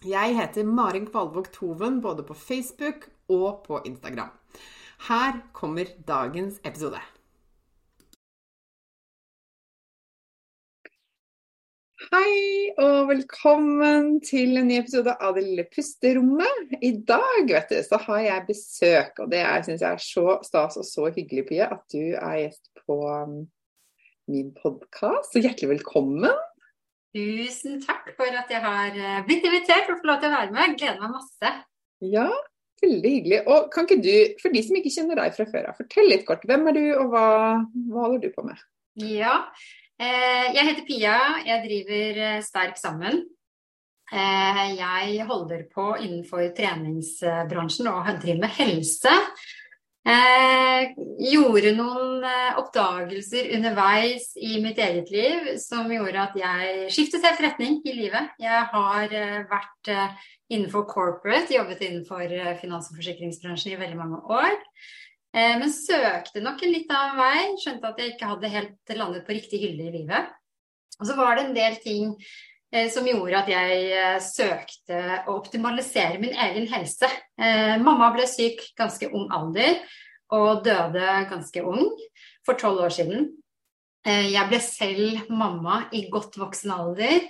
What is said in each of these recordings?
Jeg heter Marin Kvalvåg Toven både på Facebook og på Instagram. Her kommer dagens episode. Hei og velkommen til en ny episode av Det lille pusterommet. I dag vet du, så har jeg besøk, og det syns jeg er så stas og så hyggelig, Pia, at du er gjest på um, min podkast. Så hjertelig velkommen. Tusen takk for at jeg har eh, blitt invitert og får lov til å være med. Jeg Gleder meg masse. Ja, veldig hyggelig. Og kan ikke du, for de som ikke kjenner deg fra før av, fortell litt kort. Hvem er du, og hva, hva holder du på med? Ja, eh, jeg heter Pia. Jeg driver eh, Sterk Sammen. Jeg holder på innenfor treningsbransjen og driver med helse. Eh, gjorde noen eh, oppdagelser underveis i mitt eget liv som gjorde at jeg skiftet helt retning i livet. Jeg har eh, vært eh, innenfor corporate, jobbet innenfor finans- og forsikringsbransjen i veldig mange år. Eh, men søkte nok en litt annen vei. Skjønte at jeg ikke hadde helt landet på riktig hylle i livet. Og så var det en del ting som gjorde at jeg søkte å optimalisere min egen helse. mamma ble syk ganske ung alder og døde ganske ung, for tolv år siden. Jeg ble selv mamma i godt voksen alder.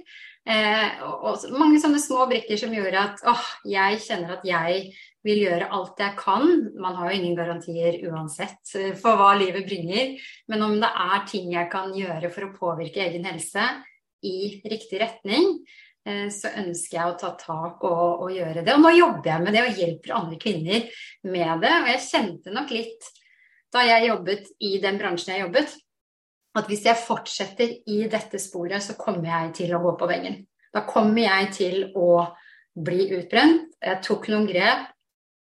og mange sånne små brikker som gjorde at åh, jeg kjenner at jeg vil gjøre alt jeg kan. Man har jo ingen garantier uansett for hva livet bringer. Men om det er ting jeg kan gjøre for å påvirke egen helse, i riktig retning, eh, så ønsker jeg å ta tak og, og, gjøre det. Og nå jobber jeg med det og hjelper andre kvinner med det. Og jeg kjente nok litt da jeg jobbet i den bransjen jeg jobbet, at hvis jeg fortsetter i dette sporet, så kommer jeg til å gå på veggen. Da kommer jeg til å bli utbrent. Jeg tok noen grep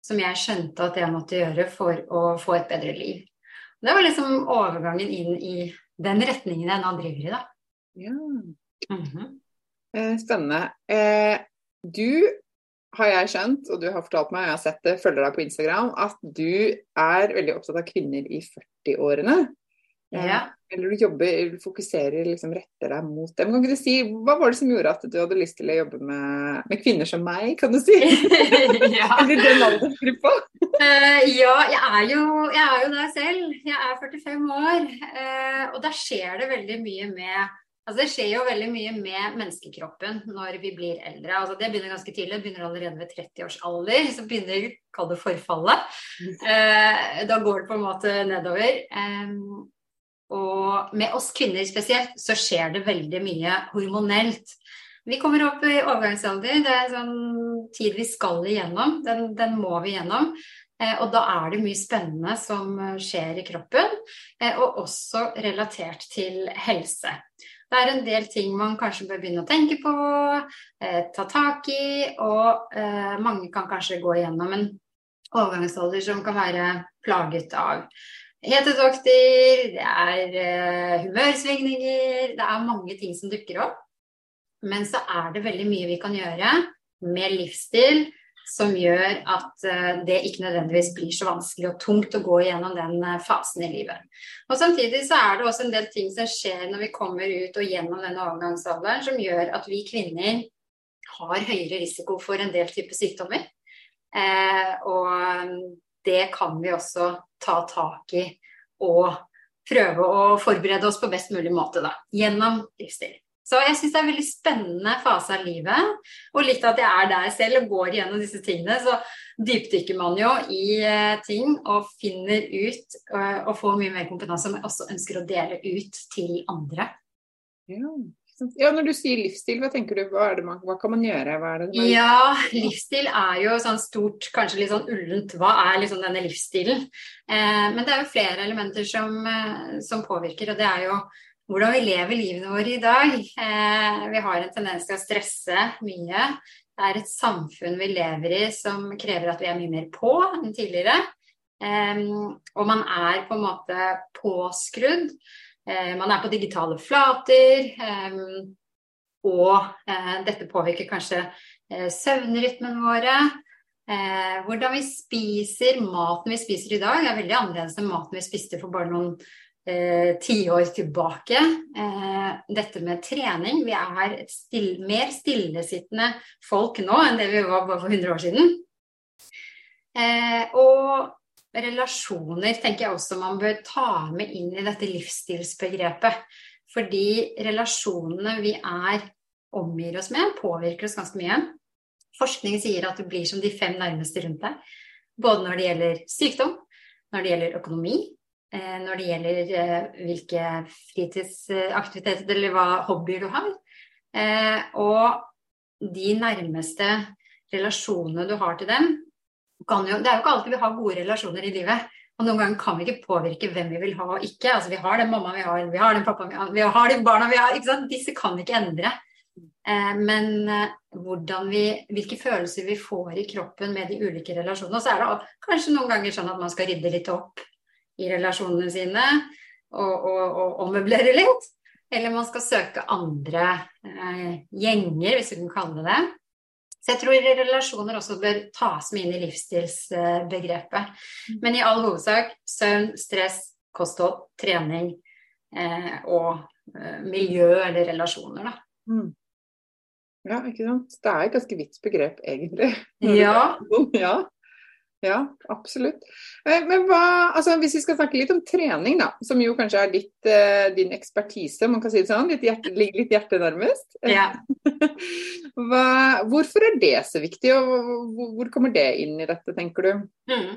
som jeg skjønte at jeg måtte gjøre for å få et bedre liv. Og Det var liksom overgangen inn i den retningen jeg nå driver i, da. Ja. Mm -hmm. Spennende. Eh, du har jeg skjønt, og du har fortalt meg, og jeg har sett det, følger deg på Instagram, at du er veldig opptatt av kvinner i 40-årene. Eh, ja. Eller du jobber, fokuserer, liksom retter deg mot dem. Kan ikke du si, Hva var det som gjorde at du hadde lyst til å jobbe med, med kvinner som meg, kan du si? ja. Eller den aldersgruppa? uh, ja, jeg er, jo, jeg er jo der selv. Jeg er 45 år. Uh, og da skjer det veldig mye med Altså Det skjer jo veldig mye med menneskekroppen når vi blir eldre. Altså Det begynner ganske tidlig. Det begynner allerede ved 30 års alder. Så begynner kall det forfallet. Eh, da går det på en måte nedover. Eh, og med oss kvinner spesielt så skjer det veldig mye hormonelt. Vi kommer opp i overgangsalder. Det er en sånn tid vi skal igjennom. Den, den må vi igjennom. Eh, og da er det mye spennende som skjer i kroppen, eh, og også relatert til helse. Det er en del ting man kanskje bør begynne å tenke på, eh, ta tak i, og eh, mange kan kanskje gå igjennom en overgangsalder som kan være plaget av hetetokter, det er eh, humørsvingninger, det er mange ting som dukker opp. Men så er det veldig mye vi kan gjøre med livsstil, som gjør at eh, det ikke nødvendigvis blir så vanskelig og tungt å gå gjennom den eh, fasen i livet. Og Samtidig så er det også en del ting som skjer når vi kommer ut og gjennom denne overgangsalderen, som gjør at vi kvinner har høyere risiko for en del typer sykdommer. Eh, og det kan vi også ta tak i og prøve å forberede oss på best mulig måte da, gjennom livsstil. Så jeg syns det er en veldig spennende fase av livet. Og litt at jeg er der selv og går gjennom disse tingene, så dypdykker man jo i uh, ting og finner ut uh, og får mye mer kompetanse som jeg også ønsker å dele ut til andre. Ja. Ja, Når du sier livsstil, hva tenker du, hva, man, hva kan man gjøre? Man... Ja, livsstil er jo sånn stort, kanskje litt sånn ullent. Hva er liksom denne livsstilen? Eh, men det er jo flere elementer som, eh, som, påvirker, og det er jo hvordan vi lever livene våre i dag. Eh, vi har en tendens til å stresse mye. Det er et samfunn vi lever i som krever at vi er mye mer på enn tidligere. Eh, og man er på en måte påskrudd. Eh, man er på digitale flater. Eh, og eh, dette påvirker kanskje søvnrytmen våre. hvordan vi spiser, maten vi spiser i dag, er veldig annerledes enn maten vi spiste for bare noen tiår eh, tilbake. Eh, dette med trening Vi er still, mer stillesittende folk nå enn det vi var bare for 100 år siden. Eh, og relasjoner tenker jeg også man bør ta med inn i dette livsstilsbegrepet. Fordi relasjonene vi er omgir oss med, påvirker oss ganske mye. Forskning sier at du blir som de fem nærmeste rundt deg. Både når det gjelder sykdom, når det gjelder økonomi, når det gjelder eh, hvilke fritidsaktiviteter eller hva hobbyer du har. Eh, og de nærmeste relasjonene du har til dem, jo, det er jo ikke alltid vi har gode relasjoner i livet. Og noen ganger kan vi ikke påvirke hvem vi vil ha og ikke. Altså, vi har den mamma vi har, vi har den pappa vi har, vi har de barna vi har. Disse kan vi ikke endre. Eh, men eh, vi, hvilke følelser vi får i kroppen med de ulike relasjonene. Og så er det kanskje noen ganger sånn at man skal rydde litt opp i relasjonene sine og, og, og ommøblere litt. Eller man skal søke andre eh, gjenger, hvis vi kan kalle det det. Så jeg tror relasjoner også bør tas med inn i livsstilsbegrepet. Mm. Men i all hovedsak søvn, stress, kosthold, trening eh, og eh, miljø eller relasjoner, da. Mm. Ja, ikke sant. Det er et ganske vidt begrep, egentlig. Ja. ja. Ja, absolutt. Eh, men hva, altså Hvis vi skal snakke litt om trening, da, som jo kanskje er ditt, uh, din ekspertise, man kan si det sånn, ditt hjerte, litt hjerte nærmest. Ja. hva, hvorfor er det så viktig, og hvor kommer det inn i dette, tenker du? Mm.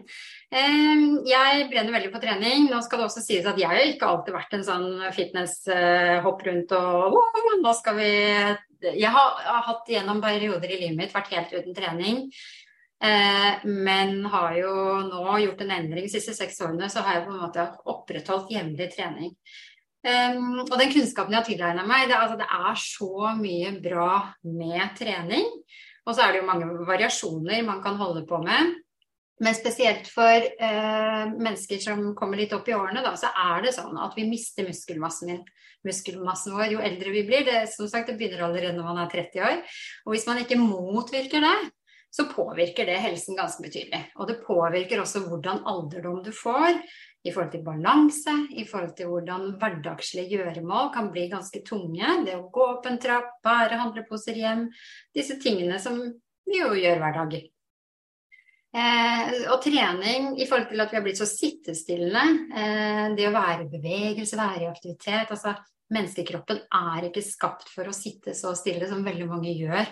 Jeg brenner veldig på trening. Nå skal det også sies at jeg har ikke alltid vært en sånn fitness-hopp rundt og oh, nå skal vi Jeg har, har hatt gjennom perioder i livet mitt vært helt uten trening. Eh, men har jo nå gjort en endring de siste seks årene, så har jeg på en måte opprettholdt jevnlig trening. Um, og den kunnskapen jeg har tilegna meg, det, altså, det, er så mye bra med trening. Og så er det jo mange variasjoner man kan holde på med. Men spesielt for uh, mennesker som kommer litt opp i årene, da, så er det sånn at vi mister muskelmassen, muskelmassen vår jo eldre vi blir. Det, som sagt, det begynner allerede når man er 30 år. Og hvis man ikke motvirker det, så påvirker det helsen ganske betydelig. Og det påvirker også hvordan alderdom du får, i forhold til balanse, i forhold til hvordan hverdagslige gjøremål kan bli ganske tunge. Det å gå opp en trapp, bære handleposer hjem, disse tingene som vi jo gjør hver dag. Eh, og trening i forhold til at vi har blitt så sittestillende, eh, det å være i bevegelse, være i aktivitet altså Menneskekroppen er ikke skapt for å sitte så stille som veldig mange gjør,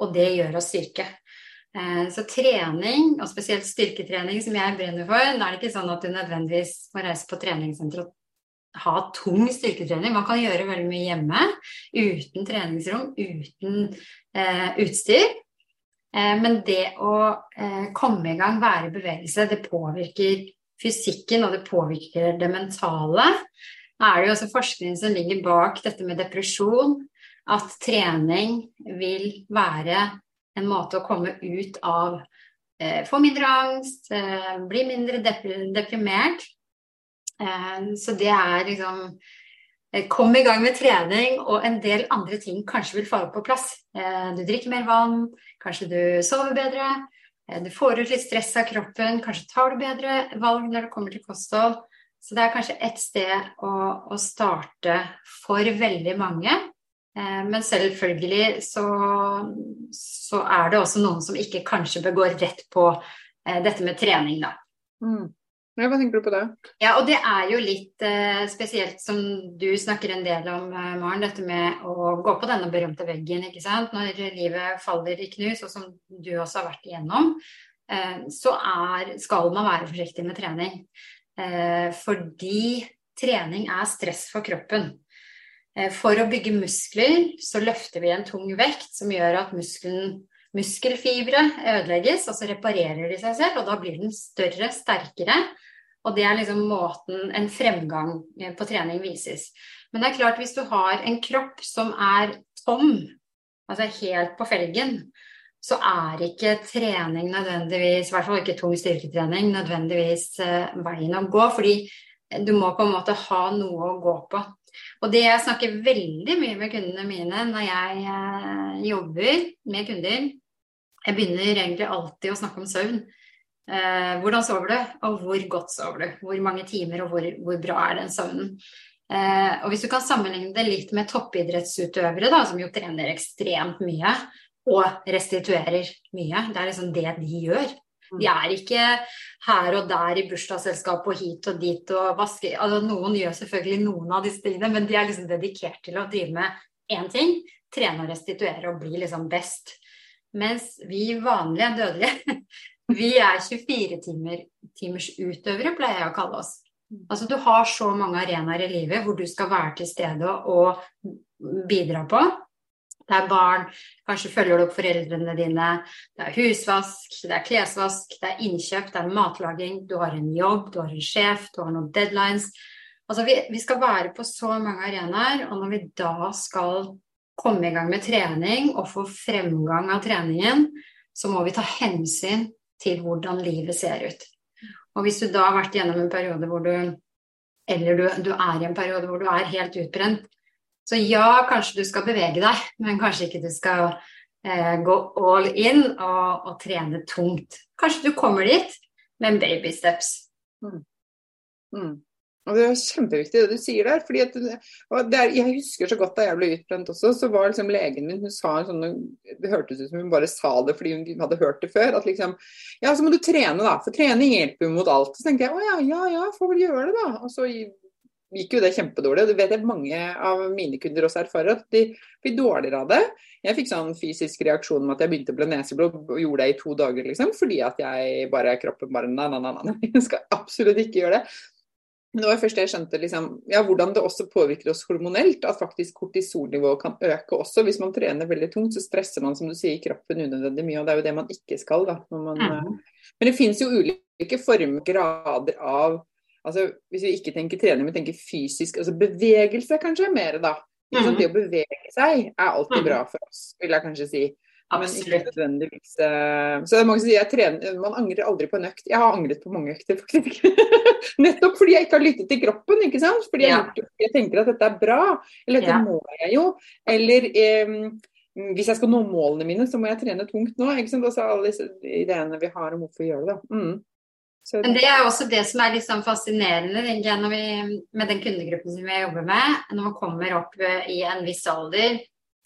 og det gjør oss syke. Eh, så trening, og spesielt styrketrening, som jeg brenner for, da er det ikke sånn at du nødvendigvis må reise på treningssenter og ha tung styrketrening. Man kan gjøre veldig mye hjemme uten treningsrom, uten eh, utstyr. Eh, men det å eh, komme i gang, være i bevegelse, det påvirker fysikken, og det påvirker det mentale. Da er det jo også forskning som ligger bak dette med depresjon. At trening vil være en måte å komme ut av eh, Få mindre angst, eh, bli mindre deprimert. Eh, så det er liksom eh, Kom i gang med trening, og en del andre ting kanskje vil falle på plass. Eh, du drikker mer vann, kanskje du sover bedre. Eh, du får ut litt stress av kroppen, kanskje tar du bedre valg når det kommer til kosthold. Så det er kanskje ett sted å, å starte for veldig mange. Eh, men selvfølgelig så, så, er det også noen som ikke kanskje bør gå rett på eh, dette med trening, da. Mm. Ja, hva tenker du på det? Ja, og det er jo litt eh, spesielt som du snakker en del om, eh, Maren. Dette med å gå på denne berømte veggen, ikke sant. Når livet faller i knus, og som du også har vært igjennom, eh, så er, skal man være forsiktig med trening. Eh, fordi trening er stress for kroppen. Eh, for å bygge muskler så løfter vi en tung vekt som gjør at muskelen, muskelfibre ødelegges, og så reparerer de seg selv, og da blir den større, sterkere. Og det er liksom måten en fremgang eh, på trening vises. Men det er klart, hvis du har en kropp som er tom, altså helt på felgen, så er ikke trening nødvendigvis, i hvert fall ikke tung styrketrening, nødvendigvis eh, veien å gå. Fordi du må på en måte ha noe å gå på. Og det jeg snakker veldig mye med kundene mine når jeg eh, jobber med kunder Jeg begynner egentlig alltid å snakke om søvn. Eh, hvordan sover du, og hvor godt sover du? Hvor mange timer, og hvor, hvor bra er den søvnen? Eh, og hvis du kan sammenligne det litt med toppidrettsutøvere, da, som jo trener ekstremt mye og restituerer mye, det er liksom det de gjør. De er ikke her og der i bursdagsselskap og hit og dit og vaske altså, Noen gjør selvfølgelig noen av disse tingene, men de er liksom dedikert til å drive med én ting. Trene og restituere og bli liksom best. Mens vi vanlige dødelige, vi er 24 timer, timers utøvere, pleier jeg å kalle oss. Altså du har så mange arenaer i livet hvor du skal være til stede og bidra på. Det er barn, kanskje følger du opp foreldrene dine. Det er husvask, det er klesvask, det er innkjøp, det er matlaging. Du har en jobb, du har en sjef, du har noen deadlines. Altså vi, vi skal være på så mange arenaer, og når vi da skal komme i gang med trening og få fremgang av treningen, så må vi ta hensyn til hvordan livet ser ut. Og hvis du da har vært gjennom en periode hvor du eller du, du er i en periode hvor du er helt utbrent, så ja, kanskje du skal bevege deg, men kanskje ikke du skal eh, gå all in og, og, trene tungt. Kanskje du kommer dit, men baby steps. Mm. Mm. Og Det er kjempeviktig det du sier der. fordi at, er, Jeg husker så godt da jeg ble utbrent også, så var liksom legen min hun sa sånn, Det hørtes ut som hun bare sa det fordi hun hadde hørt det før. At liksom Ja, så må du trene, da. For trening hjelper jo mot alt. Så tenkte jeg å ja, ja, ja, får vel gjøre det, da. Og så gikk jo det kjempedårlig. og Det vet jeg mange av mine kunder også erfarer, at de blir dårligere av det. Jeg fikk sånn fysisk reaksjon med at jeg begynte å bli neseblod og gjorde det i to dager, liksom. Fordi at jeg bare kroppen bare Nei, nei, nei, nei. jeg skal absolutt ikke gjøre det. Men det var først jeg skjønte liksom, ja, hvordan det også påvirker oss hormonelt. At faktisk kortisolnivået kan øke også. Hvis man trener veldig tungt, så stresser man som du sier, kroppen unødvendig mye. Og det er jo det man ikke skal. da. Man, mm. Men det finnes jo ulike former, grader av altså Hvis vi ikke tenker trening, men tenker fysisk, altså bevegelse kanskje mer, da. Mm. Det å bevege seg er alltid mm. bra for oss, vil jeg kanskje si. Men ikke nødvendigvis uh, Så det er mange som sier jeg trener, man angrer aldri på en økt. Jeg har angret på mange økter, faktisk. Nettopp fordi jeg ikke har lyttet til kroppen. ikke sant? Fordi jeg, ja. jeg tenker at dette er bra. Eller dette ja. må jeg jo. Eller um, hvis jeg skal nå målene mine, så må jeg trene tungt nå. ikke sant? Altså alle disse ideene vi har om hvorfor vi gjør det. Mm. Men det er også det som er litt sånn fascinerende vi, med den kundegruppen som vi jobber med. Når man kommer opp eh, i en viss alder,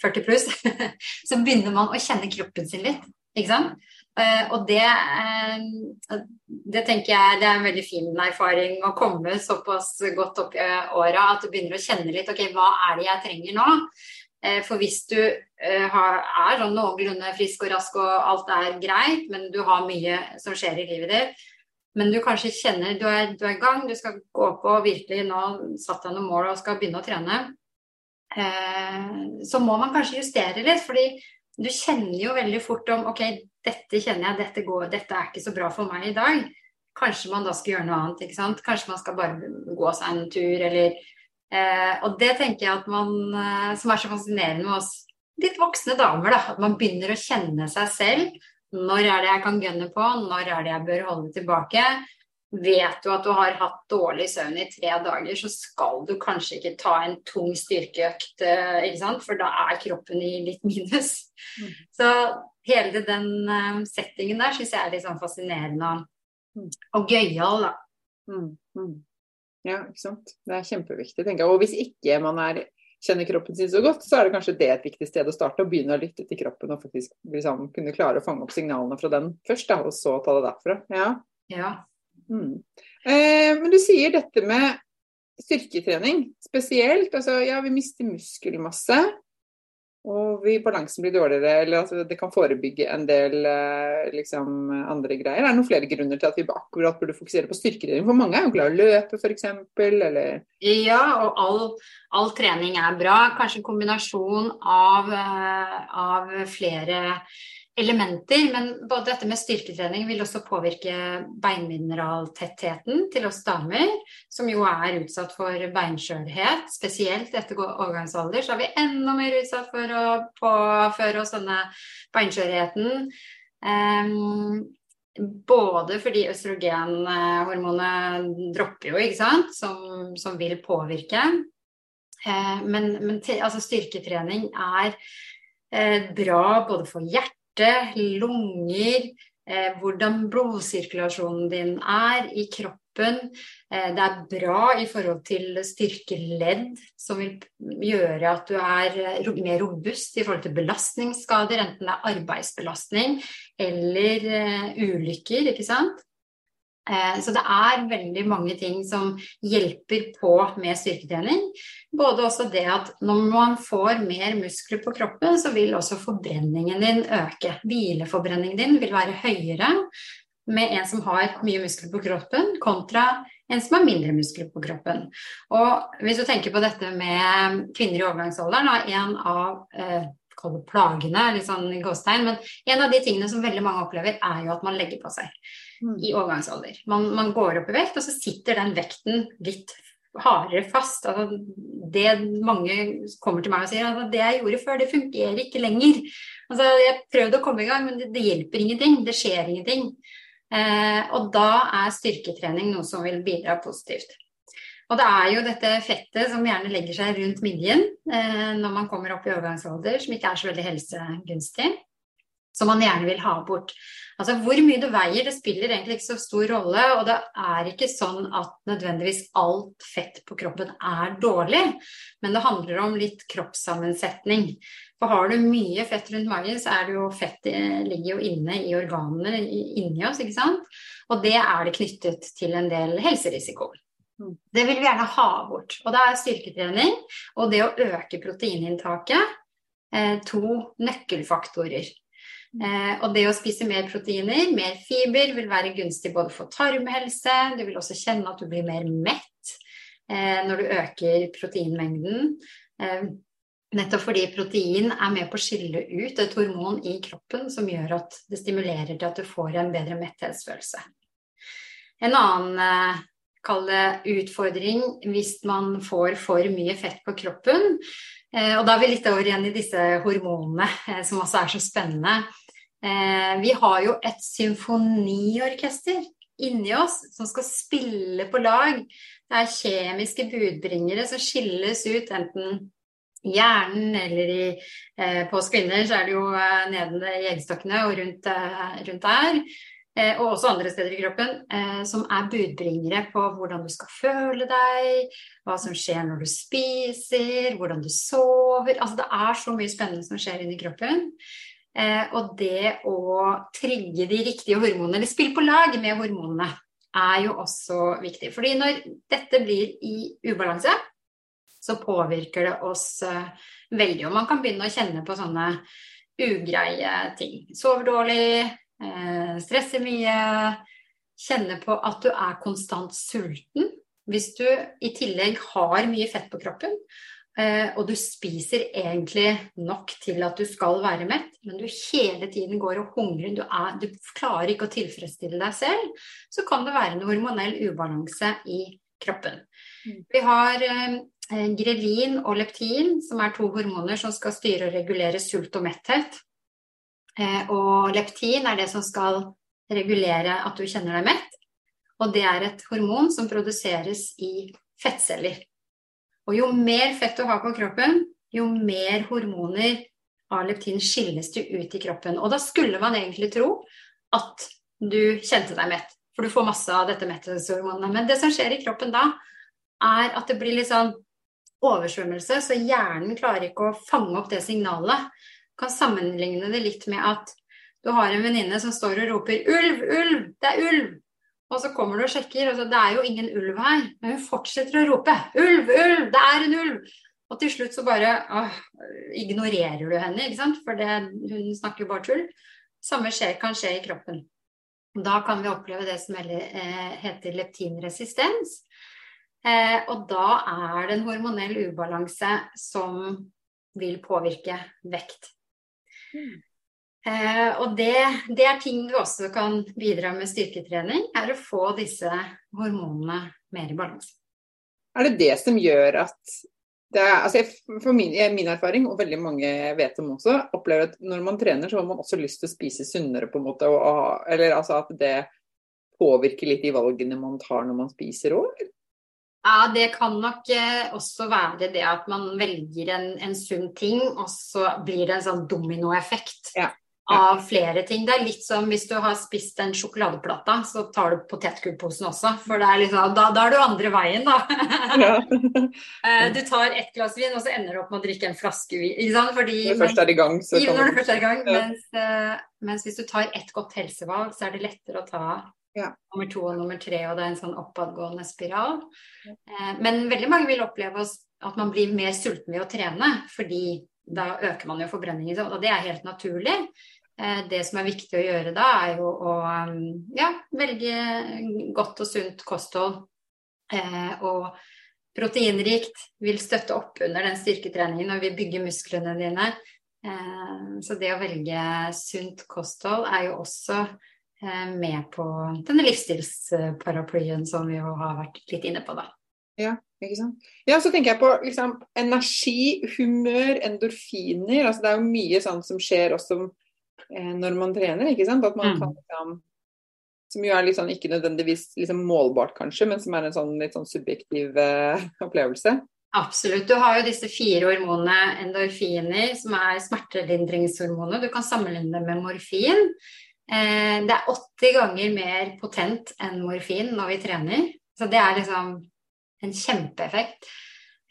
40 pluss, så begynner man å kjenne kroppen sin litt. Ikke sant? Eh, og det, eh, det tenker jeg det er en veldig fin erfaring å komme såpass godt opp i åra at du begynner å kjenne litt OK, hva er det jeg trenger nå? For hvis du er sånn noenlunde frisk og rask og alt er greit, men du har mye som skjer i livet ditt, men du kanskje kjenner du er, du er i gang, du skal gå på og virkelig nå satt deg noen mål og skal begynne å trene. Eh, så må man kanskje justere litt, fordi du kjenner jo veldig fort om OK, dette kjenner jeg, dette, går, dette er ikke så bra for meg i dag. Kanskje man da skal gjøre noe annet, ikke sant. Kanskje man skal bare gå seg en tur, eller eh, Og det tenker jeg at man, eh, som er så fascinerende med oss litt voksne damer, da. At man begynner å kjenne seg selv når er det jeg kan gunne på? Når er det jeg bør holde tilbake? Vet du at du har hatt dårlig søvn i tre dager, så skal du kanskje ikke ta en tung styrkeøkt, eh, for da er kroppen i litt minus. Mm. Så hele den um, settingen der syns jeg er litt sånn fascinerende og, mm. og gøyal, da. Mm. Mm. Ja, ikke sant. Det er kjempeviktig, tenker jeg. Og hvis ikke man er kjenner kroppen sin så godt, så er det kanskje det et viktig sted å starte. Å begynne å lytte til kroppen og faktisk liksom, kunne klare å fange opp signalene fra den først, da, og så ta det derfra. Ja. ja. Mm. Eh, men du sier dette med styrketrening spesielt. Altså, ja, vi mister muskelmasse. Og balansen blir dårligere, eller at det kan forebygge en del eh, liksom, andre greier. Er det noen flere grunner til at vi akkurat burde fokusere på styrketrening? For mange er jo glad i å løpe f.eks. Eller Ja, og all, all, trening er bra. Kanskje en kombinasjon av, eh, av flere elementer. Men både dette med styrketrening vil også påvirke beinmineraltettheten til oss damer, som jo er utsatt for beinskjørhet. Spesielt etter overgangsalder så er vi enda mer utsatt for å påføre oss denne beinskjørheten. Um, både fordi østrogenhormonet dropper jo, ikke sant, som, som vil påvirke. Eh, men, men altså styrketrening er eh, bra både for hjertet hjerte, lunger, eh, hvordan blodsirkulasjonen din er i kroppen. Eh, det er bra i forhold til styrkeledd, som vil gjøre at du er eh, mer robust i forhold til belastningsskader, enten det er arbeidsbelastning eller eh, ulykker, ikke sant. Eh, så det er veldig mange ting som hjelper på med styrketrening. Både også det at når man får mer muskler på kroppen, så vil også forbrenningen din øke. Hvileforbrenningen din vil være høyere med en som har mye muskler på kroppen, kontra en som har mindre muskler på kroppen. Og hvis du tenker på dette med kvinner i overgangsalderen, er en av eh, plagene, litt sånn gåstegn, men en av de tingene som veldig mange opplever, er jo at man legger på seg. Mm. i overgangsalder. Man, man, går opp i vekt, og så sitter den vekten litt hardere fast. Altså, det mange kommer til meg og sier altså, det jeg gjorde før, det fungerer ikke lenger. Altså, jeg prøvde å komme i gang, men det, det hjelper ingenting. Det skjer ingenting. Eh, og da er styrketrening noe som vil bidra positivt. Og det er jo dette fettet som gjerne legger seg rundt midjen eh, når man kommer opp i overgangsalder, som ikke er så veldig helsegunstig som man gjerne vil ha bort. Altså Hvor mye du veier, det spiller egentlig ikke så stor rolle. Og det er ikke sånn at nødvendigvis alt fett på kroppen er dårlig, men det handler om litt kroppssammensetning. For har du mye fett rundt magen, så er det jo fett ligger jo inne i organene inni oss, ikke sant. Og det er det knyttet til en del helserisiko. Mm. Det vil vi gjerne ha bort. Og det er styrketrening og det å øke proteininntaket eh, to nøkkelfaktorer. Eh, og det å spise mer proteiner, mer fiber, vil være gunstig både for tarmhelse, du vil også kjenne at du blir mer mett eh, når du øker proteinmengden. Eh, nettopp fordi protein er med på å skille ut et hormon i kroppen som gjør at det stimulerer til at du får en bedre metthetsfølelse. En annen eh, kall det utfordring hvis man får for mye fett på kroppen. Eh, og da er vi litt over igjen i disse hormonene, eh, som også er så spennende. Eh, vi har jo et symfoniorkester inni oss som skal spille på lag. Det er kjemiske budbringere som skilles ut enten hjernen eller i, på oss kvinner, så er det jo nede i eggstokkene og rundt, rundt der. Eh, og også andre steder i kroppen, eh, som er budbringere på hvordan du skal føle deg, hva som skjer når du spiser, hvordan du sover. Altså det er så mye spennende som skjer inni kroppen. Eh, og det å trigge de riktige hormonene, eller spille på lag med hormonene, er jo også viktig. Fordi når dette blir i ubalanse, så påvirker det oss veldig. Og man kan begynne å kjenne på sånne ugreie ting. Sover dårlig, stresser mye, kjenner på at du er konstant sulten. Hvis du i tillegg har mye fett på kroppen, Eh, og du spiser egentlig nok til at du skal være mett, men du hele tiden går og hungrer, du, er, du klarer ikke å tilfredsstille deg selv, så kan det være en hormonell ubalanse i kroppen. Mm. Vi har eh, grelin og leptin, som er to hormoner som skal styre og regulere sult og metthet. Eh, og leptin er det som skal regulere at du kjenner deg mett. Og det er et hormon som produseres i fettceller. Og jo mer fett du har på kroppen, jo mer hormoner av leptin skilles det ut i kroppen. Og da skulle man egentlig tro at du kjente deg mett, for du får masse av dette metthetshormonet. Men det som skjer i kroppen da, er at det blir litt sånn oversvømmelse, så hjernen klarer ikke å fange opp det signalet. Kan sammenligne det litt med at du har en venninne som står og roper 'ulv, ulv, det er ulv'. Og så kommer du og sjekker, og så, det er jo ingen ulv her. Men hun fortsetter å rope 'ulv, ulv, det er en ulv'. Og til slutt så bare åh, ignorerer du henne, ikke sant? for det, hun snakker bare tull. Samme skjer, kan skje i kroppen. Da kan vi oppleve det som eh, heter leptinresistens. Eh, og da er det en hormonell ubalanse som vil påvirke vekt. Eh, og det, det, er ting du også kan bidra med styrketrening, er å få disse hormonene mer i balanse. Er det det som gjør at det er, altså For min, min, erfaring, og veldig mange vet om også, opplever at når man trener, så har man også lyst til å spise sunnere, på en måte. Og, eller altså at det påvirker litt de valgene man tar når man spiser òg? Ja, det kan nok eh, også være det at man velger en, en sunn ting, og så blir det en sånn dominoeffekt. Ja av flere ting. Det er litt som hvis du har spist en sjokoladeplate, så tar du potetgullposen også. For liksom, da, da, er du andre veien, da. Ja. Eh, du tar ett glass vin, og så ender du opp med å drikke en flaske vin. Fordi, når du først er i gang, så kan når du først er i gang. Ja. Mens, uh, mens, hvis du tar ett godt helsevalg, så er det lettere å ta ja. nummer to og nummer tre, og det er en sånn oppadgående spiral. Eh, men veldig mange vil oppleve at man blir mer sulten ved å trene, fordi da øker man jo forbrenningen, og det er helt naturlig. Eh, det som er viktig å gjøre da, er jo å um, ja, velge godt og sunt kosthold. Eh, og proteinrikt vil støtte opp under den styrketreningen og vil bygge musklene dine. Eh, så det å velge sunt kosthold er jo også med på denne livsstilsparaplyen som vi jo har vært litt inne på, da. Ja, ikke sant. Ja, så tenker jeg på liksom, energi, humør, endorfiner. altså Det er jo mye sånn som skjer også Eh, når man trener. ikke sant? At man mm. kan liksom, Som jo er litt sånn, ikke nødvendigvis liksom målbart, kanskje, men som er en sånn litt sånn subjektiv eh, opplevelse. Absolutt. Du har jo disse fire hormonene endorfiner, som er smertelindringshormoner. Du kan sammenligne dem med morfin. Eh, det er 80 ganger mer potent enn morfin når vi trener. Så det er liksom en kjempeeffekt.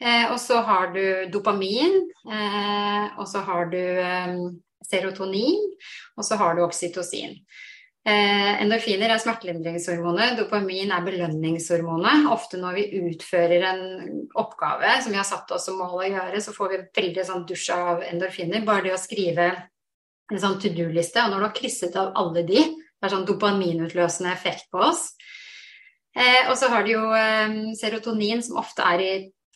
Eh, og så har du dopamin, eh, og så har du serotonin, og så har du oksytocin. Endorfiner er smertelindringshormonet, dopamin er belønningshormonet. Ofte når vi utfører en oppgave som vi har satt oss som mål å gjøre, så får vi veldig sånn dusj av endorfiner. Bare det å skrive en sånn to do-liste, og når du har krysset av alle de, det er sånn dopaminutløsende effekt på oss. Eh, og så har du jo eh, serotonin, som ofte er i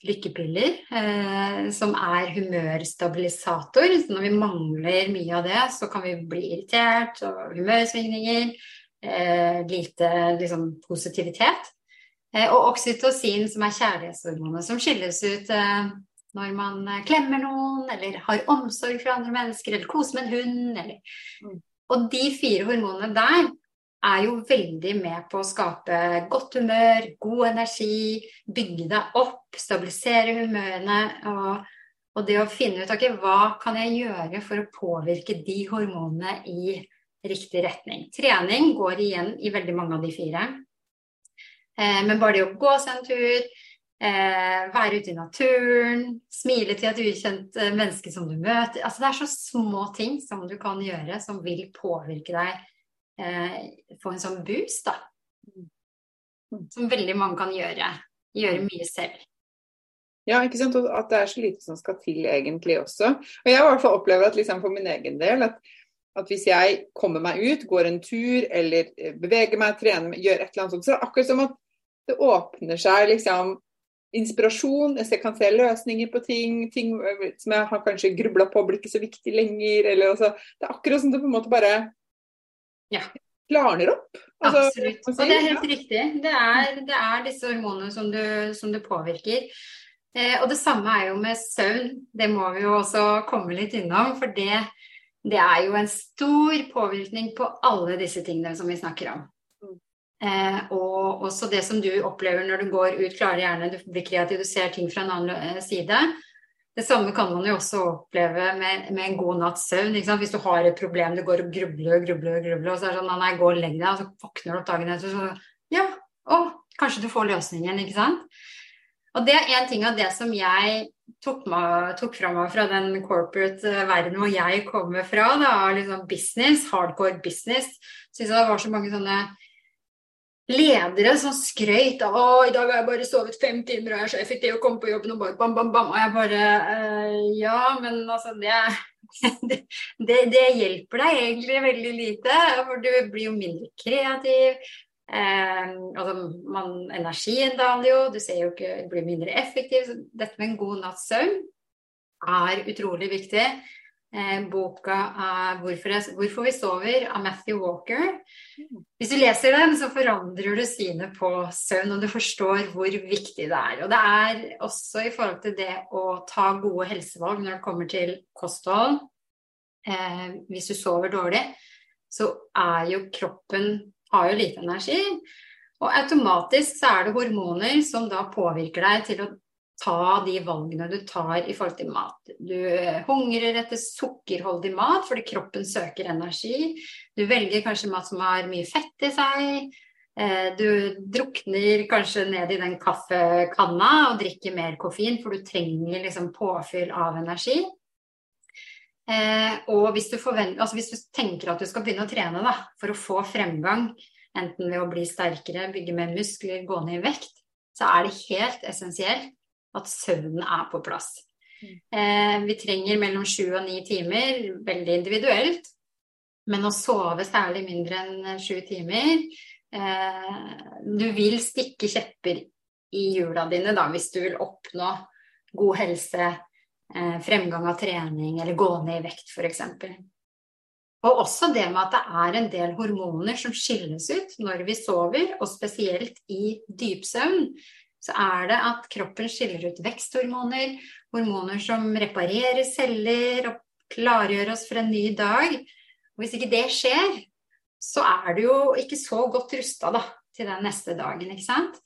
lykkepiller, eh, som er humørstabilisator. Så når vi mangler mye av det, så kan vi bli irritert og humørsvingninger. Eh, lite liksom, positivitet. Eh, og oksytocin, som er kjærlighetshormonet, som skilles ut eh, når man eh, klemmer noen, eller har omsorg for andre mennesker, eller koser med en hund. Eller... Mm. Og de fire hormonene der er jo veldig med på å skape godt humør, god energi, bygge deg opp, stabilisere humørene. Og, og det å finne ut okay, hva kan jeg gjøre for å påvirke de hormonene i riktig retning. Trening går igjen i veldig mange av de fire. Eh, men bare det å gå seg en tur, eh, være ute i naturen, smile til et ukjent eh, menneske som du møter altså Det er så små ting som du kan gjøre som vil påvirke deg eh, få en sånn boost, da. Mm. Som veldig mange kan gjøre. Gjøre mye selv. Ja, ikke sant? Og at det er så lite som skal til egentlig også. Og jeg har i hvert fall opplevd at liksom for min egen del at, at, hvis jeg kommer meg ut, går en tur eller eh, beveger meg, trener, gjør et eller annet sånt, så er det akkurat som at det åpner seg liksom inspirasjon, jeg kan se løsninger på ting, ting som jeg har kanskje grubla på blir ikke så viktig lenger. Eller, altså, det er akkurat som det på en måte bare ja. klarner opp. Altså, Absolutt. Og det er helt ja. riktig. Det er, det er, disse hormonene som du, som du påvirker. Eh, og det samme er jo med søvn. Det må vi jo også komme litt innom. For det, det er jo en stor påvirkning på alle disse tingene som vi snakker om. Eh, og også det som du opplever når du går ut, klarer gjerne, du blir kreativ, du ser ting fra en annen eh, side. Det samme kan man jo også oppleve med, med en god natts søvn. Hvis du har et problem, du går og grubler og grubler, og grubler, og så er det sånn nei, gå og legg deg, og så våkner du opp dagen etter, så ja, å, kanskje du får løsningen, ikke sant. Og det er en ting av det som jeg tok, meg, tok fra meg fra den corporate eh, verden hvor jeg kommer fra, da, liksom business, hardcore business. Syns det var så mange sånne ledere som skrøyt av 'Å, i dag har jeg bare sovet fem timer, og jeg er så effektiv og kommer på jobben og bare bam, bam, bam'. Og jeg bare øh, Ja, men altså, det, det, det, hjelper deg egentlig veldig lite. For du blir jo mindre kreativ. Eh, altså man, energien daler jo, du ser jo ikke, blir mindre effektiv. Så dette med en god natts søvn er utrolig viktig. Eh, boka av hvorfor, vi sover' av Matthew Walker. Hvis du leser den, så forandrer du synet på søvn, og du forstår hvor viktig det er. Og det er også i forhold til det å ta gode helsevalg når det kommer til kosthold. Eh, hvis du sover dårlig, så er jo kroppen har jo lite energi. Og automatisk så er det hormoner som da påvirker deg til å ta de valgene du tar i forhold til mat. Du hungrer etter sukkerholdig mat fordi kroppen søker energi. Du velger kanskje mat som har mye fett i seg. Eh, du drukner kanskje ned i den kaffekanna og drikker mer koffein, for du trenger liksom påfyll av energi. Eh, og hvis du, altså hvis du, tenker at du skal begynne å trene da, for å få fremgang, enten ved å bli sterkere, bygge mer muskler, gå ned i vekt, så er det helt essensielt at søvnen er på plass. Mm. Eh, vi trenger mellom sju og ni timer, veldig individuelt. Men å sove særlig mindre enn sju timer eh, Du vil stikke kjepper i hjula dine da, hvis du vil oppnå god helse, eh, fremgang av trening eller gå ned i vekt f.eks. Og også det med at det er en del hormoner som skilles ut når vi sover, og spesielt i dypsøvn så er det at kroppen skiller ut veksthormoner, hormoner som reparerer celler og klargjør oss for en ny dag. Og hvis ikke det skjer, så er du jo ikke så godt rusta til den neste dagen, ikke sant?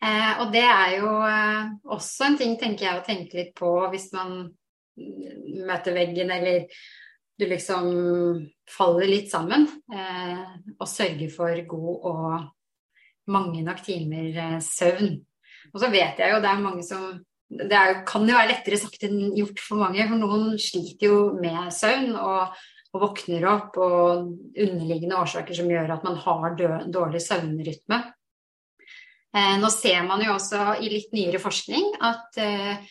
Eh, og det er jo eh, også en ting, tenker jeg, å tenke litt på hvis man møter veggen eller du liksom faller litt sammen. Eh, og sørger for god og mange nok timer eh, søvn. Og så vet jeg jo det er mange som Det er, kan jo være lettere sagt enn gjort for mange, for noen sliter jo med søvn og, og våkner opp og underliggende årsaker som gjør at man har dårlig søvnrytme. Eh, nå ser man jo også i litt nyere forskning at eh,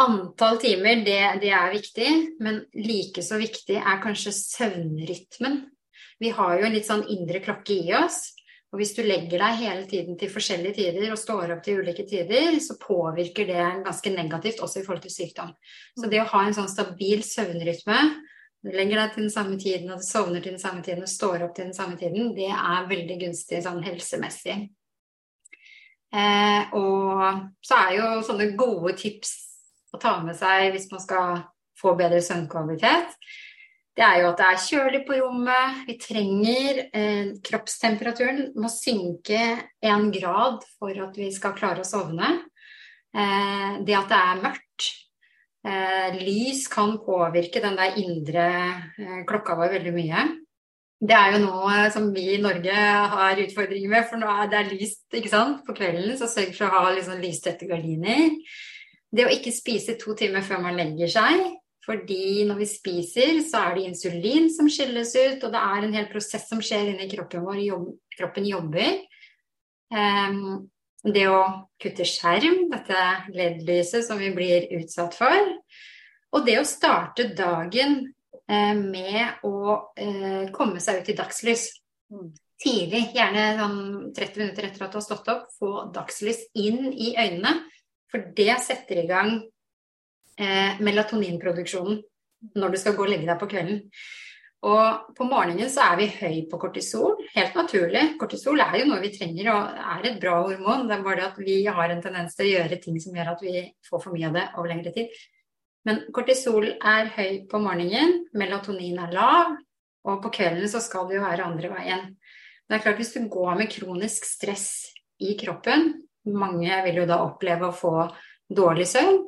antall timer, det, det er viktig, men like så viktig er kanskje søvnrytmen. Vi har jo en litt sånn indre klokke i oss og hvis du legger deg hele tiden til forskjellige tider og står opp til ulike tider, så påvirker det ganske negativt også i forhold til sykdom. Så det å ha en sånn stabil søvnrytme, du legger deg til den samme tiden og du sovner til den samme tiden og står opp til den samme tiden, det er veldig gunstig sånn helsemessig. Eh, og så er jo sånne gode tips å ta med seg hvis man skal få bedre søvnkvalitet det er jo at det er kjølig på rommet. Vi trenger eh, Kroppstemperaturen må synke én grad for at vi skal klare å sovne. Eh, det at det er mørkt. Eh, lys kan påvirke den der indre eh, klokka vår veldig mye. Det er jo noe som vi i Norge har utfordringer med, for nå er det lyst ikke sant? på kvelden. Så sørg for å ha liksom lystette gardiner. Det å ikke spise to timer før man legger seg, fordi når vi spiser, så er det insulin som skilles ut, og det er en hel prosess som skjer inni kroppen vår. Jobb, kroppen jobber. Um, det å kutte skjerm, dette LED-lyset som vi blir utsatt for. Og det å starte dagen eh, med å eh, komme seg ut i dagslys. Mm. Tidlig, gjerne sånn 30 minutter etter at du har stått opp, få dagslys inn i øynene. For det setter i gang eh, melatoninproduksjonen når du skal gå og legge deg på kvelden. Og på morgenen så er vi høy på kortisol, helt naturlig. Kortisol er jo noe vi trenger og er et bra hormon. Det er bare det at vi har en tendens til å gjøre ting som gjør at vi får for mye av det over lengre tid. Men kortisol er høy på morgenen, melatonin er lav, og på kvelden så skal det jo være andre veien. Det er klart Hvis du går med kronisk stress i kroppen, mange vil jo da oppleve å få dårlig søvn,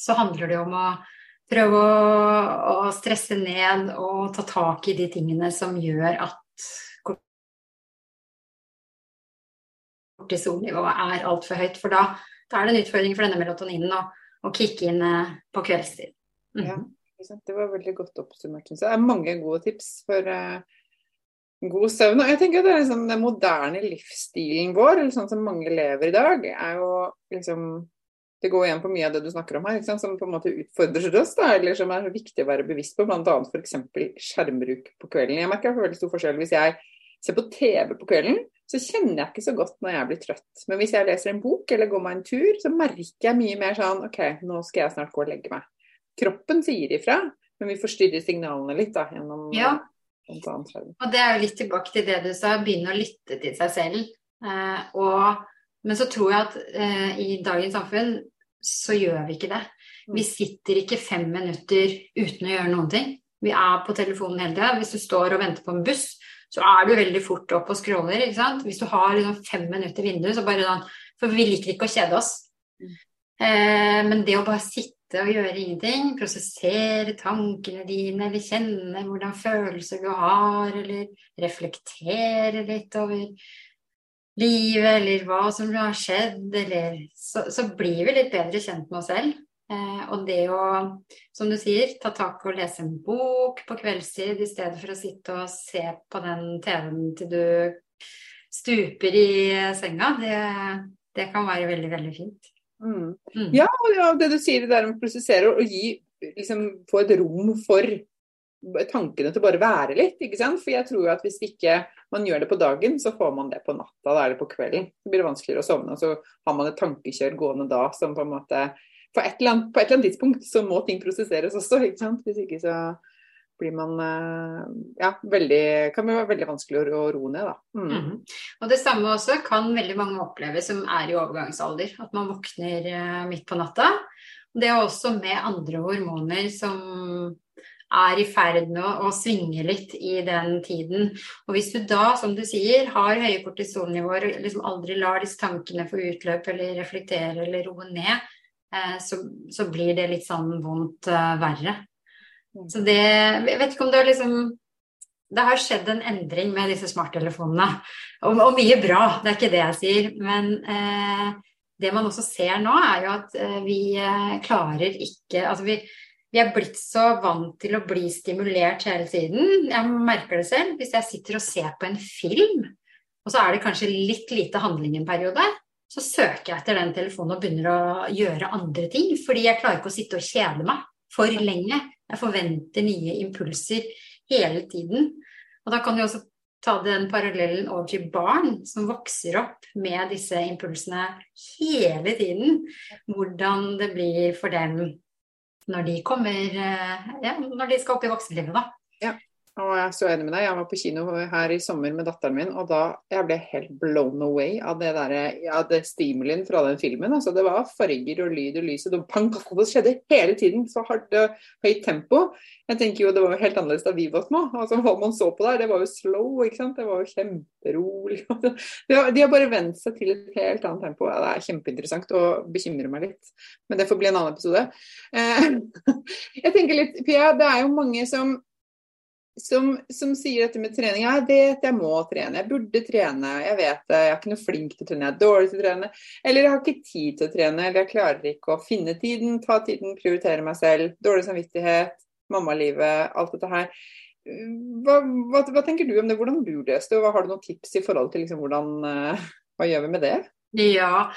så handler det om å prøve å, å stresse ned og ta tak i de tingene som gjør at kortisolnivået er altfor høyt. For da, da, er det en utfordring for denne melatoninen å, å kicke inn eh, på kveldstid. Mm. Ja, det var veldig godt oppsummert. Det er mange gode tips for uh, god søvn. Og jeg tenker at det er liksom Den moderne livsstilen vår, sånn som mange lever i dag, er jo liksom det går igjen på mye av det du snakker om her, som på en måte utfordrer oss, da, eller som er viktig å være bevisst på, bl.a. f.eks. skjermbruk på kvelden. Jeg merker veldig stor forskjell hvis jeg ser på TV på kvelden, så kjenner jeg ikke så godt når jeg blir trøtt. Men hvis jeg leser en bok eller går meg en tur, så merker jeg mye mer sånn OK, nå skal jeg snart gå og legge meg. Kroppen sier ifra, men vi forstyrrer signalene litt da, gjennom ja. Og det er jo litt tilbake til det du sa, begynne å lytte til seg selv. Eh, og, men så tror jeg at eh, i dagens samfunn så gjør vi ikke det. Mm. Vi sitter ikke fem minutter uten å gjøre noen ting. Vi er på telefonen hele tida. Hvis du står og venter på en buss, så er du veldig fort opp og scroller. ikke sant? Hvis du har liksom fem minutter i vinduet, så bare sånn For vi liker ikke å kjede oss. Mm. Eh, men det å bare sitte og gjøre ingenting, prosessere tankene dine, eller kjenne hvordan følelser du har, eller reflektere litt over livet, eller hva som har skjedd, eller så, så blir vi litt bedre kjent med oss selv. Eh, og det å, som du sier, ta tak og lese en bok på kveldstid i stedet for å sitte og se på den TV-en til du stuper i senga, det, det kan være veldig, veldig fint. Mm. Mm. Ja, og det du sier det der om å prosessere og gi, liksom, få et rom for tankene til bare være litt. ikke sant? For jeg tror jo at hvis ikke man gjør det på dagen, så får man det på natta. Da er det på kvelden. Så blir det vanskeligere å sovne. Og så har man et tankekjør gående da som på en måte på et, annet, på et, eller annet, tidspunkt så må ting prosesseres også, ikke sant. Hvis ikke så blir man eh, ja, veldig, kan det være veldig vanskelig å ro ned, da. Mm. Mm. Og det samme også kan veldig mange oppleve som er i overgangsalder. At man våkner eh, midt på natta. Det er også med andre hormoner som er i ferd med å, å, svinge litt i den tiden. Og hvis du da, som du sier, har høye kortisolnivåer og liksom aldri lar disse tankene få utløp eller reflektere eller roe ned, Eh, så, så, blir det litt sånn vondt uh, verre. Mm. Så det Jeg vet ikke om det har liksom Det har skjedd en endring med disse smarttelefonene. Og, og mye bra, det er ikke det jeg sier. Men eh, det man også ser nå, er jo at eh, vi eh, klarer ikke Altså vi, vi er blitt så vant til å bli stimulert hele tiden. Jeg merker det selv. Hvis jeg sitter og ser på en film, og så er det kanskje litt lite handling en periode, så søker jeg etter den telefonen og begynner å gjøre andre ting. Fordi jeg klarer ikke å sitte og kjede meg for lenge. Jeg forventer nye impulser hele tiden. Og da kan du også ta den parallellen over til barn som vokser opp med disse impulsene hele tiden. Hvordan det blir for dem når de kommer eh, Ja, når de skal opp i voksenlivet, da. Ja. Og jeg er så enig med deg. Jeg var på kino her i sommer med datteren min, og da jeg ble helt blown away av det der, ja, stimulien fra den filmen. Altså, det var farger og lyd og lys, og pang, det skjedde hele tiden. Så hardt og høyt tempo. Jeg tenker jo det var helt annerledes da vi var små. Altså, hva man så på der, det var jo slow, ikke sant. Det var jo kjemperolig. Har, de har bare vent seg til et helt annet tempo. Ja, det er kjempeinteressant og bekymrer meg litt. Men det får bli en annen episode. Eh, jeg tenker litt, Pia, det er jo mange som som, som, sier dette med trening. Jeg vet jeg må trene, jeg burde trene, jeg vet det. Jeg er ikke noe flink til å trene, jeg er dårlig til å trene. Eller jeg har ikke tid til å trene, eller jeg klarer ikke å finne tiden, ta tiden, prioritere meg selv. Dårlig samvittighet, mammalivet, alt dette her. Hva, hva, hva, tenker du om det? Hvordan du løste det, og har du noen tips i forhold til liksom, hvordan, uh, hva gjør vi med det? Ja,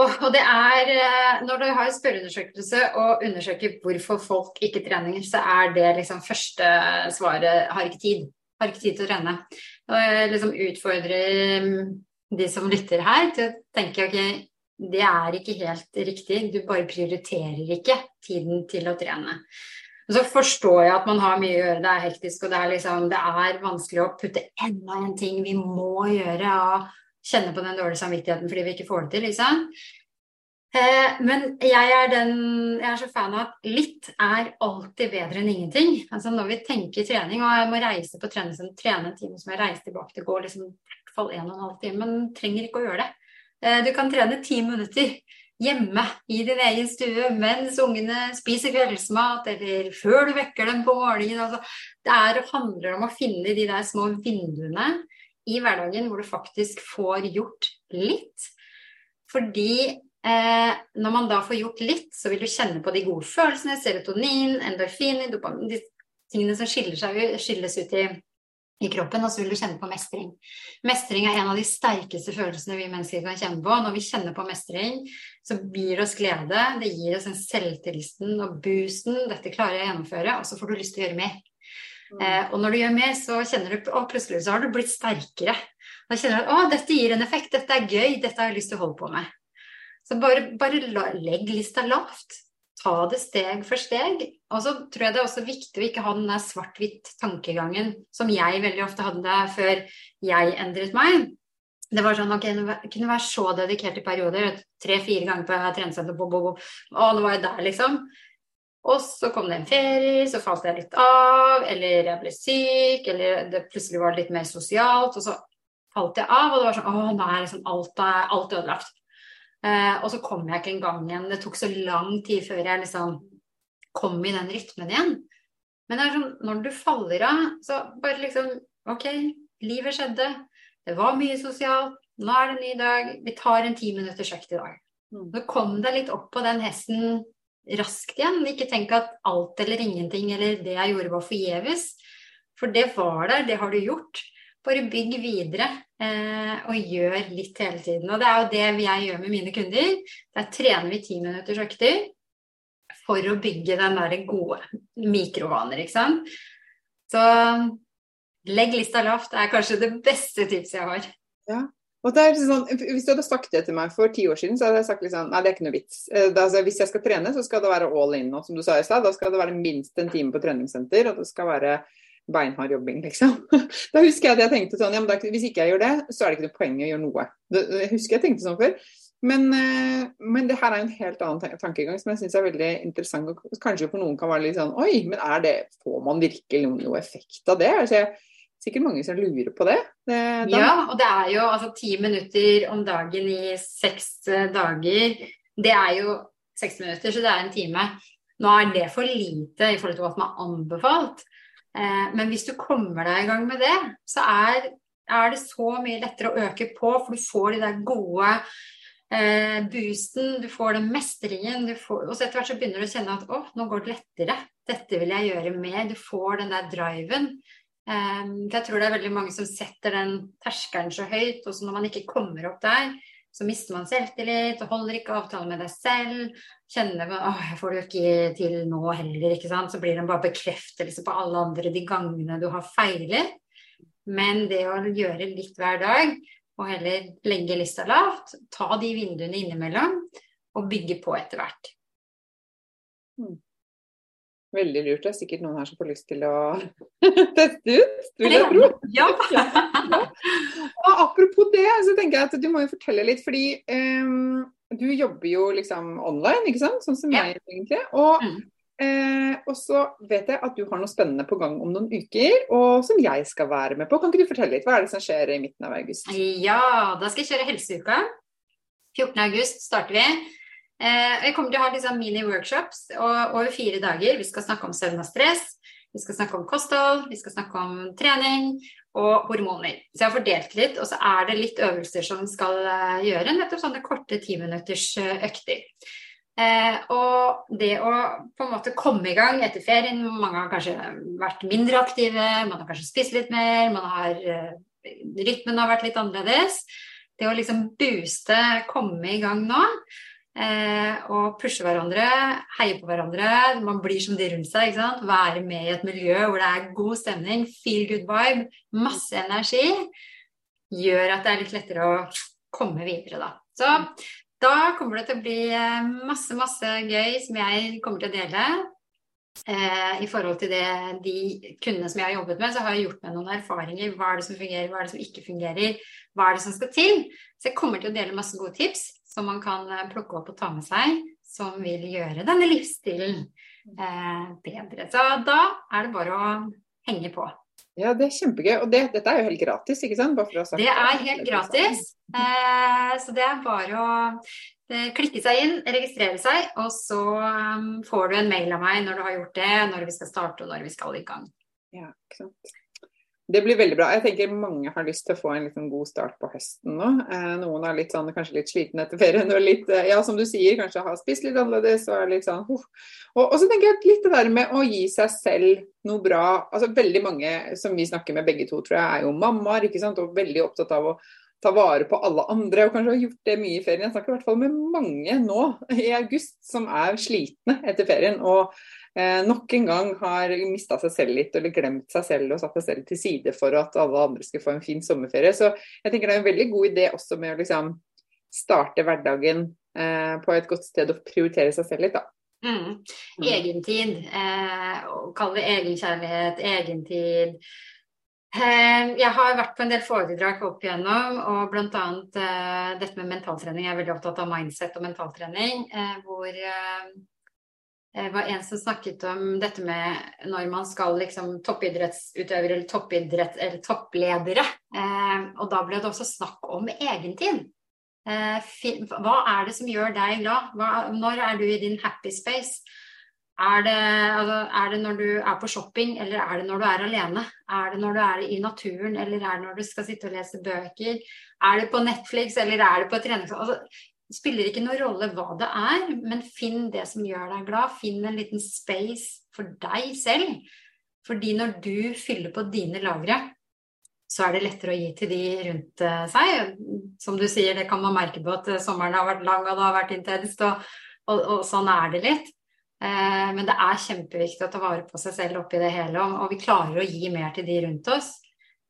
og, det er eh, Når du har spørreundersøkelse og undersøker hvorfor folk ikke trener, så er det liksom første svaret har ikke tid. Har ikke tid til å trene. Og jeg liksom utfordrer mm, de som lytter her, til å tenke ok, det er ikke helt riktig. Du bare prioriterer ikke tiden til å trene. Og så forstår jeg at man har mye å gjøre, det er hektisk og det er, liksom, det er vanskelig å putte enda en ting vi må gjøre av kjenne på den dårlige samvittigheten fordi vi ikke får det til, liksom. Eh, men jeg er, den, jeg er så fan av at litt er alltid bedre enn ingenting. Altså Når vi tenker trening, og jeg må reise på trening, trene en time som jeg reiser tilbake til, går liksom i hvert fall en og en halv time, men trenger ikke å gjøre det. Eh, du kan trene ti minutter hjemme i din egen stue mens ungene spiser kveldsmat, eller før du vekker dem på morgenen. Altså, det er, handler om å finne de der små vinduene i hverdagen hvor du faktisk får gjort litt. Fordi eh, når man da får gjort litt, så vil du kjenne på de gode følelsene, serotonin, endorfin, dopamin, de tingene som seg, skilles ut i i kroppen, og så vil du kjenne på mestring. Mestring er en av de sterkeste følelsene vi mennesker kan kjenne på. Når vi kjenner på mestring, så gir det oss glede, det gir oss en selvtilliten og boosten. 'Dette klarer jeg å gjennomføre', og så får du lyst til å gjøre mer. Mm. Eh, og når du gjør mer, så kjenner du Å, plutselig så har du blitt sterkere. Da kjenner du at 'Å, dette gir en effekt, dette er gøy, dette har jeg lyst til å holde på med'. Så bare, bare legg lista lavt ta det steg for steg. Og så tror jeg det er også viktig å ikke ha den der svart-hvitt-tankegangen som jeg veldig ofte hadde før jeg endret meg. Det var sånn, ok, jeg kunne være så dedikert i perioder. Tre-fire ganger på treningssenter, bo, bo, bo. Og nå var jeg der, liksom. Og så kom det en ferie, så falt jeg litt av, eller jeg ble syk, eller det plutselig var litt mer sosialt, og så falt jeg av, og det var sånn Å, nå er liksom alt, alt ødelagt. Eh, og så kom jeg ikke engang igjen. Det tok så lang tid før jeg liksom kom i den rytmen igjen. Men det er sånn, når du faller av, så bare liksom OK, livet skjedde. Det var mye sosialt. Nå er det en ny dag. Vi tar en ti minutters økt i dag. Mm. Så kom deg litt opp på den hesten raskt igjen. Ikke tenk at alt eller ingenting eller det jeg gjorde var forgjeves. For det var der, det har du gjort. Bare bygg videre eh, og gjør litt hele tiden. Og det er jo det jeg gjør med mine kunder. Der trener vi ti minutters økter for å bygge den der gode mikrovaner, ikke sant. Så legg lista lavt. Det er kanskje det beste tipset jeg har. Ja. Er sånn, Hvis du hadde sagt det til meg for ti år siden, så hadde jeg sagt liksom, nei, det er ikke noe vits. Eh, da, altså, hvis jeg skal trene, så skal det være all in. Og som du sa i stad, da skal det være minst en time på treningssenter. Og det skal være beinhard jobbing, liksom. Da husker jeg at jeg tenkte sånn ja, men da, Hvis ikke jeg gjør det, så er det ikke noe poeng å gjøre noe. Det, jeg husker jeg tenkte sånn før. Men, eh, men det her er en helt annen tankegang som jeg syns er veldig interessant. og Kanskje for noen kan være litt sånn Oi, men er det, får man virkelig noe effekt av det? Altså, sikkert mange som lurer på det. det ja, og det er jo altså ti minutter om dagen i seks eh, dager. Det er jo seks minutter, så det er en time. Nå er det for lite i forhold til hva som er anbefalt. Eh, men hvis du kommer deg i gang med det, så er, er, det så mye lettere å øke på, for du får de der gode eh, boosten, du får den mestringen, får, og så etter hvert så begynner du å kjenne at å, nå går det lettere. Dette vil jeg gjøre mer. Du får den der driven. Eh, for jeg tror det er veldig mange som setter den terskelen så høyt, og så når man ikke kommer opp der, så mister man selvtillit og holder ikke avtale med deg selv. Kjenner at jeg får det jo ikke til nå heller, ikke sant. Så blir det bare bekreftelse på alle andre de gangene du har feilet. Men det å gjøre litt hver dag, og heller legge lista lavt, ta de vinduene innimellom, og bygge på etter hvert. Hmm. Veldig lurt. Det er sikkert noen her som får lyst til å teste ut, vil jeg tro. Ja. Og apropos det, så tenker jeg at du må jo fortelle litt, fordi um, du jobber jo liksom online, ikke sant? Sånn som ja. jeg egentlig. Og, mm. eh, og så vet jeg at du har noe spennende på gang om noen uker, og som jeg skal være med på. Kan ikke du fortelle litt? Hva er det som skjer i midten av august? Ja, da skal jeg kjøre Helseuka. 14. august starter vi. Eh, jeg kommer til å ha liksom mini-workshops over fire dager. Vi skal snakke om søvn og stress, vi skal snakke om kosthold, vi skal snakke om trening og hormoner. Så jeg har fordelt litt, og så er det litt øvelser som skal eh, gjøre. Nettopp sånne korte timinutters eh, økter. Eh, og det å på en måte komme i gang etter ferien Mange har kanskje vært mindre aktive, man har kanskje spist litt mer, har, rytmen har vært litt annerledes. Det å liksom booste, komme i gang nå, Eh, og pushe hverandre, heie på hverandre. Man blir som de rundt seg. Være med i et miljø hvor det er god stemning, feel good vibe, masse energi. Gjør at det er litt lettere å komme videre, da. Så da kommer det til å bli eh, masse, masse gøy som jeg kommer til å dele. Eh, I forhold til det, de kundene som jeg har jobbet med, så har jeg gjort meg noen erfaringer. Hva er det som fungerer, hva er det som ikke fungerer? Hva er det som skal til? Så jeg kommer til å dele masse gode tips som man kan eh, plukke opp og ta med seg, som vil gjøre denne livsstilen eh, bedre. Så da er det bare å henge på. Ja, det er kjempegøy. Og det, dette er jo helt gratis, ikke sant? det er helt gratis. Eh, så det er bare å eh, klikke seg inn, registrere seg, og så um, får du en mail av meg når du har gjort det, når vi skal starte og når vi skal i gang. Ja, ikke sant. Det blir veldig bra. Jeg tenker mange har lyst til å få en liksom god start på høsten nå. Eh, noen er litt sånn, kanskje litt sliten etter ferien og litt, eh, ja som du sier, kanskje har spist litt annerledes. Og, litt sånn, og, og, så tenker jeg litt det der med å gi seg selv noe bra. altså Veldig mange som vi snakker med begge to, tror jeg, er jo mammaer ikke sant? og veldig opptatt av å ta vare på alle andre, og kanskje har gjort det mye i ferien. Jeg snakker i hvert fall med mange nå i august som er slitne etter ferien. og eh, nok en gang har mista seg selv litt, eller glemt seg selv og satt seg selv til side for at alle andre skal få en fin sommerferie. Så jeg tenker det er en veldig god idé også med å liksom starte hverdagen eh, på et godt sted og prioritere seg selv litt, da. Mm. mm. Egentid. Eh, Kall det egenkjærlighet, egentid. Eh, jeg har vært på en del foredrag opp igjennom, og bl.a. Eh, dette med mentaltrening. Jeg er veldig opptatt av mindset og mentaltrening. Eh, hvor eh, det var en som snakket om dette med når man skal liksom toppidrettsutøvere eller toppidrett, eller toppledere. Eh, og da ble det også snakk om egentid. Eh, hva er det som gjør deg glad? Når er du i din happy space? Er det, altså, er det, når du er på shopping, eller er det når du er alene? Er det når du er i naturen, eller er det når du skal sitte og lese bøker? Er det på Netflix, eller er det på trening? Altså, det spiller ikke noen rolle hva det er, men finn det som gjør deg glad. Finn en liten space for deg selv. Fordi når du fyller på dine lagre, så er det lettere å gi til de rundt eh, seg. Som du sier, det kan man merke på at eh, sommeren har vært lang og det har vært intenst, og, og, og sånn er det litt. Eh, men det er kjempeviktig å ta vare på seg selv oppi det hele, og, og vi klarer å gi mer til de rundt oss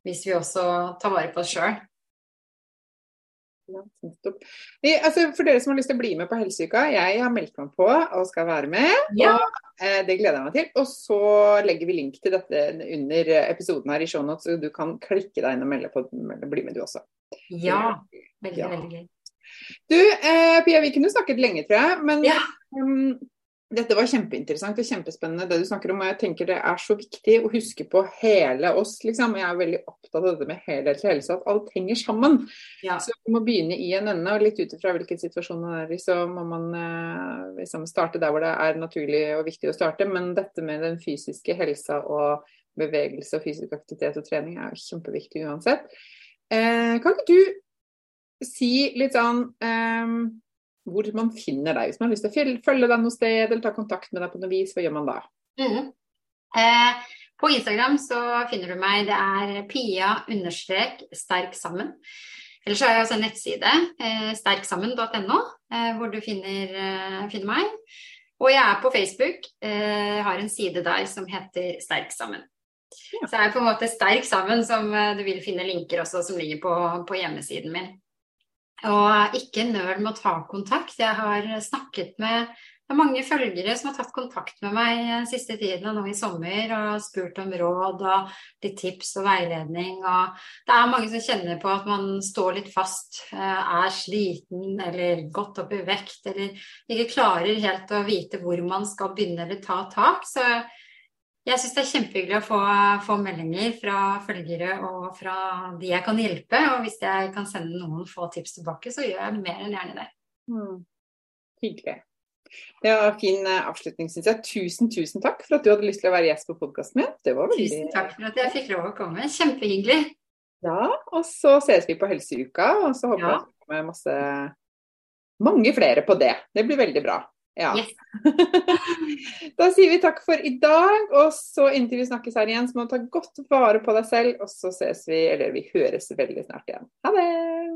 hvis vi også tar vare på oss sjøl. Ja, altså, for dere som har lyst til å bli med på Helseuka, jeg har meldt meg på og skal være med. Ja. Og, eh, det gleder jeg meg til. Og så legger vi link til dette under episoden her i shownotes, så du kan klikke deg inn og melde på bli med du også. Ja, veldig, ja. veldig gøy. Du, eh, Pia, vi kunne snakket lenge, tror jeg. Men ja. um, dette var kjempeinteressant og kjempespennende det du snakker om. og jeg tenker Det er så viktig å huske på hele oss. liksom. Jeg er veldig opptatt av dette med helhetlig helse, at alt henger sammen. Ja. Så vi må begynne i en ende, og litt ut ifra hvilken situasjon man er i, så må man eh, liksom starte der hvor det er naturlig og viktig å starte. Men dette med den fysiske helsa og bevegelse og fysisk aktivitet og trening er kjempeviktig uansett. Eh, kan ikke du si litt sånn eh, hvor man finner deg. Hvis man har lyst til å følge deg noe sted eller ta kontakt med deg på noe vis, hva gjør man da? Mm. Eh, på Instagram så finner du meg. Det er pia understrek sterk sammen. Ellers har jeg også en nettside, eh, sterksammen.no, eh, hvor du finner, eh, finner, meg. Og jeg er på Facebook. Eh, har en side der som heter Sterk sammen. Ja. Så jeg er på en måte sterk sammen, som eh, du vil finne linker også som ligger på, på hjemmesiden min. Og ikke nøl med å ta kontakt. Jeg har snakket med det er mange følgere som har tatt kontakt med meg den siste tiden og nå i sommer og spurt om råd og litt tips og veiledning. Og det er mange som kjenner på at man står litt fast, eh, er sliten eller gått opp i vekt eller ikke klarer helt å vite hvor man skal begynne eller ta tak. Så jeg syns det er kjempehyggelig å få, få, meldinger fra følgere og fra de jeg kan hjelpe. Og hvis jeg kan sende noen få tips tilbake, så gjør jeg mer enn gjerne det. Mm. Hyggelig. Det var en fin eh, avslutning, syns jeg. Tusen, tusen takk for at du hadde lyst til å være gjest på podkasten min. Veldig... Tusen takk for at jeg fikk lov å komme. Kjempehyggelig. Ja, og så ses vi på Helseuka, og så håper jeg ja. at det kommer masse mange flere på det. Det blir veldig bra. Ja. Yes. da sier vi takk for i dag, og så inntil vi snakkes her igjen, så må du ta godt vare på deg selv, og så ses vi, eller vi høres veldig snart igjen. Ha det!